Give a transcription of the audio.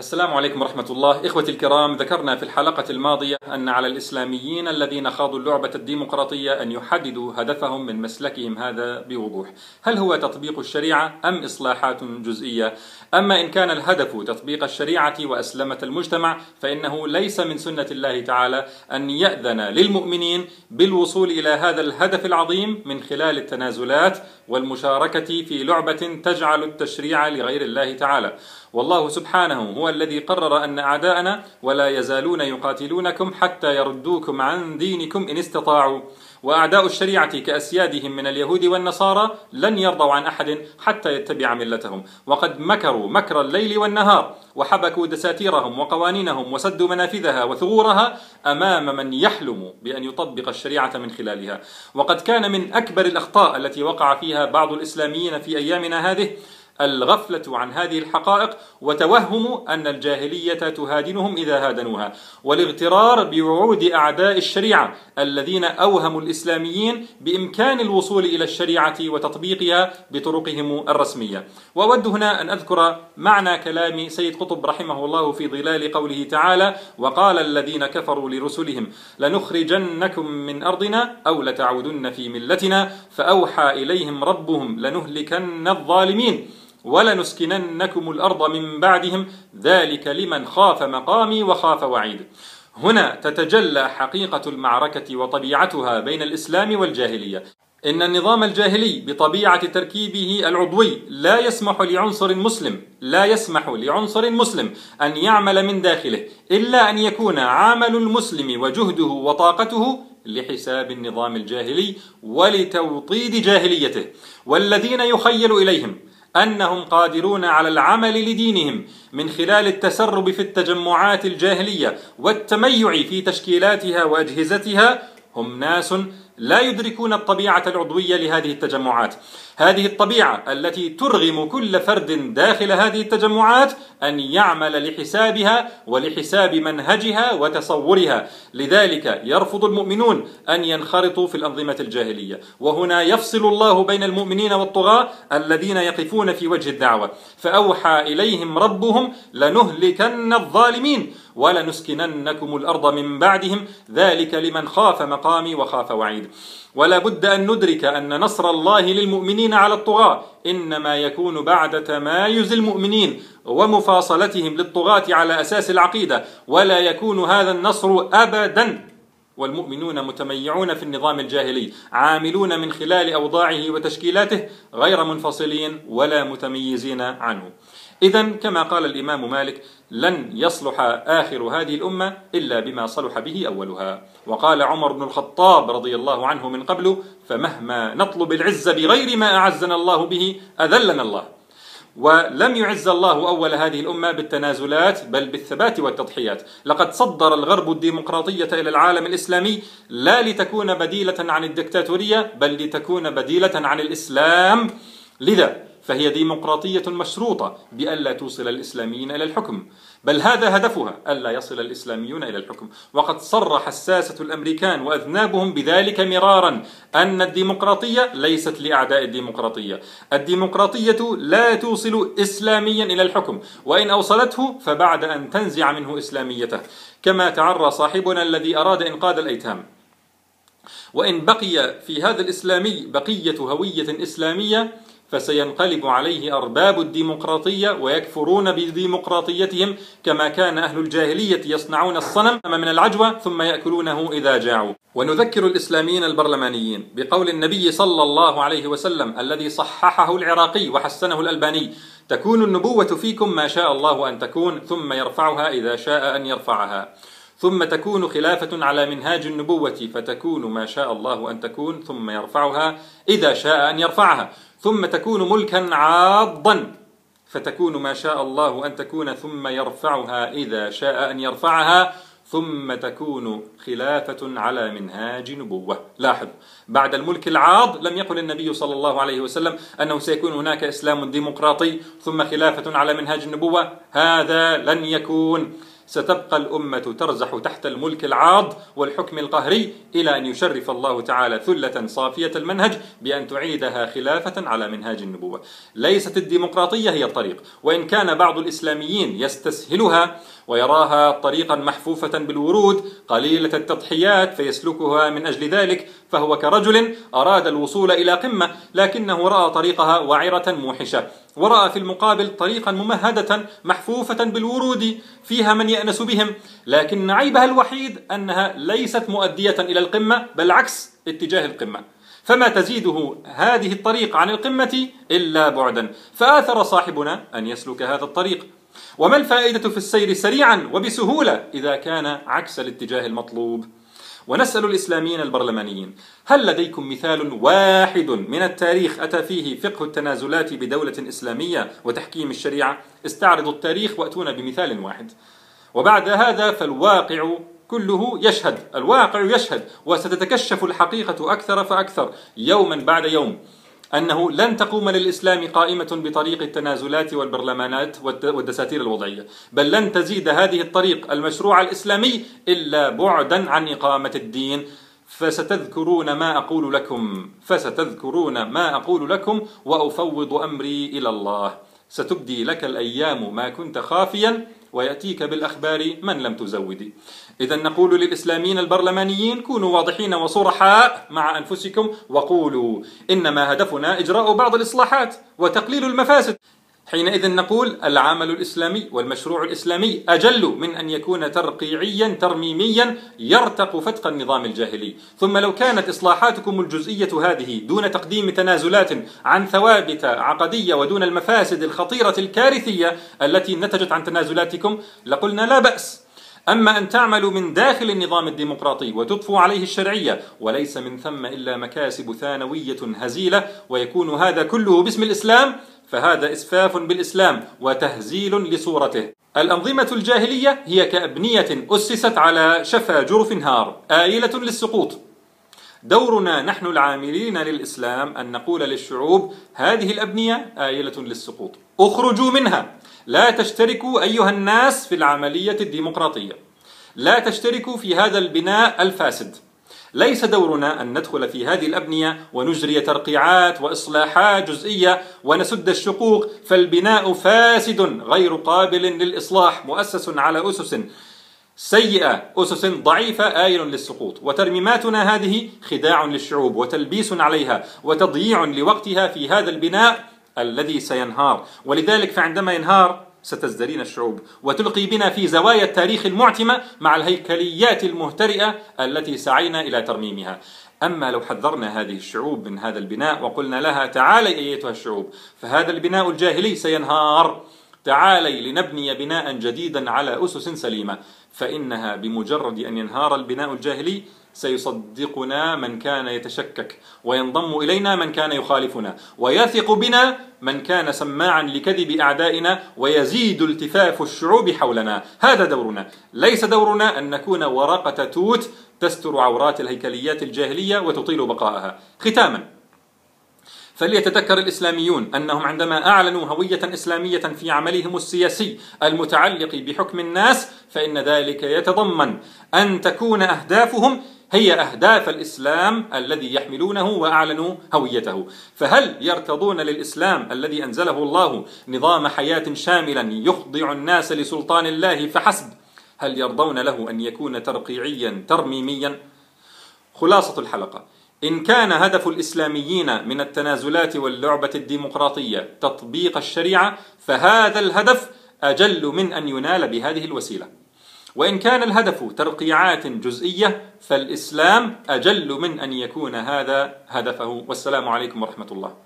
السلام عليكم ورحمة الله. إخوتي الكرام ذكرنا في الحلقة الماضية أن على الإسلاميين الذين خاضوا اللعبة الديمقراطية أن يحددوا هدفهم من مسلكهم هذا بوضوح. هل هو تطبيق الشريعة أم إصلاحات جزئية؟ أما إن كان الهدف تطبيق الشريعة وأسلمة المجتمع فإنه ليس من سنة الله تعالى أن يأذن للمؤمنين بالوصول إلى هذا الهدف العظيم من خلال التنازلات والمشاركة في لعبة تجعل التشريع لغير الله تعالى. والله سبحانه هو الذي قرر أن أعداءنا ولا يزالون يقاتلونكم حتى يردوكم عن دينكم إن استطاعوا. وأعداء الشريعة كأسيادهم من اليهود والنصارى لن يرضوا عن أحد حتى يتبع ملتهم. وقد مكروا مكر الليل والنهار وحبكوا دساتيرهم وقوانينهم وسدوا منافذها وثغورها أمام من يحلم بأن يطبق الشريعة من خلالها. وقد كان من أكبر الأخطاء التي وقع فيها بعض الإسلاميين في أيامنا هذه الغفلة عن هذه الحقائق وتوهم أن الجاهلية تهادنهم إذا هادنوها. والاغترار بوعود أعداء الشريعة الذين أوهموا الإسلاميين بإمكان الوصول إلى الشريعة وتطبيقها بطرقهم الرسمية. وأود هنا أن أذكر معنى كلام سيد قطب رحمه الله في ظلال قوله تعالى وقال الذين كفروا لرسلهم لنخرجنكم من أرضنا أو لتعودن في ملتنا فأوحى إليهم ربهم لنهلكن الظالمين ولنسكننكم الأرض من بعدهم ذلك لمن خاف مقامي وخاف وعيد. هنا تتجلى حقيقة المعركة وطبيعتها بين الإسلام والجاهلية. إن النظام الجاهلي بطبيعة تركيبه العضوي لا يسمح لعنصر مسلم لا يسمح لعنصر مسلم أن يعمل من داخله إلا أن يكون عمل المسلم وجهده وطاقته لحساب النظام الجاهلي ولتوطيد جاهليته. والذين يخيل إليهم أنهم قادرون على العمل لدينهم من خلال التسرب في التجمعات الجاهلية والتميع في تشكيلاتها وأجهزتها هم ناس لا يدركون الطبيعة العضوية لهذه التجمعات. هذه الطبيعة التي ترغم كل فرد داخل هذه التجمعات أن يعمل لحسابها ولحساب منهجها وتصورها. لذلك يرفض المؤمنون أن ينخرطوا في الأنظمة الجاهلية. وهنا يفصل الله بين المؤمنين والطغاة الذين يقفون في وجه الدعوة. فأوحى إليهم ربهم لنهلكن الظالمين ولنسكننكم الأرض من بعدهم. ذلك لمن خاف مقامي وخاف وعيد. ولا بد أن ندرك أن نصر الله للمؤمنين على الطغاة إنما يكون بعد تمايز المؤمنين ومفاصلتهم للطغاة على أساس العقيدة ولا يكون هذا النصر ابدا. والمؤمنون متميعون في النظام الجاهلي عاملون من خلال أوضاعه وتشكيلاته غير منفصلين ولا متميزين عنه. اذا كما قال الإمام مالك لن يصلح آخر هذه الأمة إلا بما صلح به أولها. وقال عمر بن الخطاب رضي الله عنه من قبل فمهما نطلب العز بغير ما أعزنا الله به أذلنا الله. ولم يعز الله أول هذه الأمة بالتنازلات بل بالثبات والتضحيات. لقد صدر الغرب الديمقراطية إلى العالم الإسلامي لا لتكون بديلة عن الدكتاتورية بل لتكون بديلة عن الإسلام. لذا فهي ديمقراطية مشروطة بألا توصل الإسلاميين إلى الحكم. بل هذا هدفها ألا يصل الإسلاميون إلى الحكم. وقد صرح الساسة الأمريكان وأذنابهم بذلك مرارا أن الديمقراطية ليست لأعداء الديمقراطية. الديمقراطية لا توصل إسلاميا إلى الحكم. وإن أوصلته فبعد أن تنزع منه إسلاميته. كما تعرى صاحبنا الذي أراد إنقاذ الأيتام. وإن بقي في هذا الإسلامي بقية هوية إسلامية فسينقلب عليه أرباب الديمقراطية ويكفرون بديمقراطيتهم كما كان أهل الجاهلية يصنعون الصنم من العجوة ثم يأكلونه إذا جاعوا. ونذكر الإسلاميين البرلمانيين بقول النبي صلى الله عليه وسلم الذي صححه العراقي وحسنه الألباني تكون النبوة فيكم ما شاء الله أن تكون ثم يرفعها إذا شاء أن يرفعها. ثم تكون خلافة على منهاج النبوة فتكون ما شاء الله أن تكون ثم يرفعها إذا شاء أن يرفعها. ثم تكون ملكا عاضا. فتكون ما شاء الله أن تكون ثم يرفعها إذا شاء أن يرفعها ثم تكون خلافة على منهاج نبوة. لاحظ بعد الملك العاض لم يقل النبي صلى الله عليه وسلم أنه سيكون هناك إسلام ديمقراطي ثم خلافة على منهاج النبوة. هذا لن يكون. ستبقى الأمة ترزح تحت الملك العاض والحكم القهري إلى أن يشرف الله تعالى ثلة صافية المنهج بأن تعيدها خلافة على منهاج النبوة. ليست الديمقراطية هي الطريق وإن كان بعض الإسلاميين يستسهلها ويراها طريقا محفوفة بالورود قليلة التضحيات فيسلكها من أجل ذلك فهو كرجل أراد الوصول إلى قمة لكنه رأى طريقها وعرة موحشة ورأى في المقابل طريقا ممهدة محفوفة بالورود فيها من يأنس بهم لكن عيبها الوحيد أنها ليست مؤدية إلى القمة بل عكس اتجاه القمة. فما تزيده هذه الطريق عن القمة إلا بعدا فآثر صاحبنا أن يسلك هذا الطريق. وما الفائدة في السير سريعا وبسهولة إذا كان عكس الاتجاه المطلوب؟ ونسأل الإسلاميين البرلمانيين هل لديكم مثال واحد من التاريخ أتى فيه فقه التنازلات بدولة إسلامية وتحكيم الشريعة؟ استعرضوا التاريخ وأتونا بمثال واحد. وبعد هذا فالواقع كله يشهد الواقع يشهد وستتكشف الحقيقة أكثر فأكثر يوما بعد يوم. أنه لن تقوم للإسلام قائمة بطريق التنازلات والبرلمانات والدساتير الوضعية بل لن تزيد هذه الطريق المشروع الإسلامي إلا بعدا عن إقامة الدين. فستذكرون ما أقول لكم فستذكرون ما أقول لكم وأفوض أمري إلى الله. ستبدي لك الأيام ما كنت خافيا. ويأتيك بالأخبار من لم تزودي إذا نقول للإسلاميين البرلمانيين كونوا واضحين وصرحاء مع أنفسكم وقولوا إنما هدفنا إجراء بعض الإصلاحات وتقليل المفاسد. حينئذ نقول العمل الإسلامي والمشروع الإسلامي أجل من أن يكون ترقيعيا ترميميا يرتق فتق النظام الجاهلي. ثم لو كانت إصلاحاتكم الجزئية هذه دون تقديم تنازلات عن ثوابت عقدية ودون المفاسد الخطيرة الكارثية التي نتجت عن تنازلاتكم لقلنا لا بأس. أما أن تعملوا من داخل النظام الديمقراطي وتضفوا عليه الشرعية وليس من ثم إلا مكاسب ثانوية هزيلة ويكون هذا كله باسم الإسلام فهذا إسفاف بالإسلام وتهزيل لصورته. الأنظمة الجاهلية هي كأبنية أسست على شفا جرف هار آيلة للسقوط. دورنا نحن العاملين للإسلام أن نقول للشعوب هذه الأبنية آيلة للسقوط. اخرجوا منها. لا تشتركوا أيها الناس في العملية الديمقراطية. لا تشتركوا في هذا البناء الفاسد. ليس دورنا أن ندخل في هذه الأبنية ونجري ترقيعات وإصلاحات جزئية ونسد الشقوق فالبناء فاسد غير قابل للإصلاح مؤسس على أسس سيئة أسس ضعيفة آيل للسقوط. وترميماتنا هذه خداع للشعوب وتلبيس عليها وتضييع لوقتها في هذا البناء الذي سينهار. ولذلك فعندما ينهار ستزدرين الشعوب وتلقي بنا في زوايا التاريخ المعتمة مع الهيكليات المهترئة التي سعينا إلى ترميمها. أما لو حذرنا هذه الشعوب من هذا البناء وقلنا لها تعالي أيتها الشعوب فهذا البناء الجاهلي سينهار. تعالي لنبني بناء جديدا على أسس سليمة. فإنها بمجرد أن ينهار البناء الجاهلي سيصدقنا من كان يتشكك وينضم إلينا من كان يخالفنا ويثق بنا من كان سماعا لكذب أعدائنا ويزيد التفاف الشعوب حولنا. هذا دورنا. ليس دورنا أن نكون ورقة توت تستر عورات الهيكليات الجاهلية وتطيل بقاءها ختاما. فليتذكر الإسلاميون أنهم عندما أعلنوا هوية إسلامية في عملهم السياسي المتعلق بحكم الناس فإن ذلك يتضمن أن تكون أهدافهم هي أهداف الإسلام الذي يحملونه وأعلنوا هويته. فهل يرتضون للإسلام الذي أنزله الله نظام حياة شاملا يخضع الناس لسلطان الله فحسب؟ هل يرضون له أن يكون ترقيعيا ترميميا؟ خلاصة الحلقة. إن كان هدف الإسلاميين من التنازلات واللعبة الديمقراطية تطبيق الشريعة فهذا الهدف أجل من أن ينال بهذه الوسيلة. وإن كان الهدف ترقيعات جزئية فالإسلام أجل من أن يكون هذا هدفه. والسلام عليكم ورحمة الله.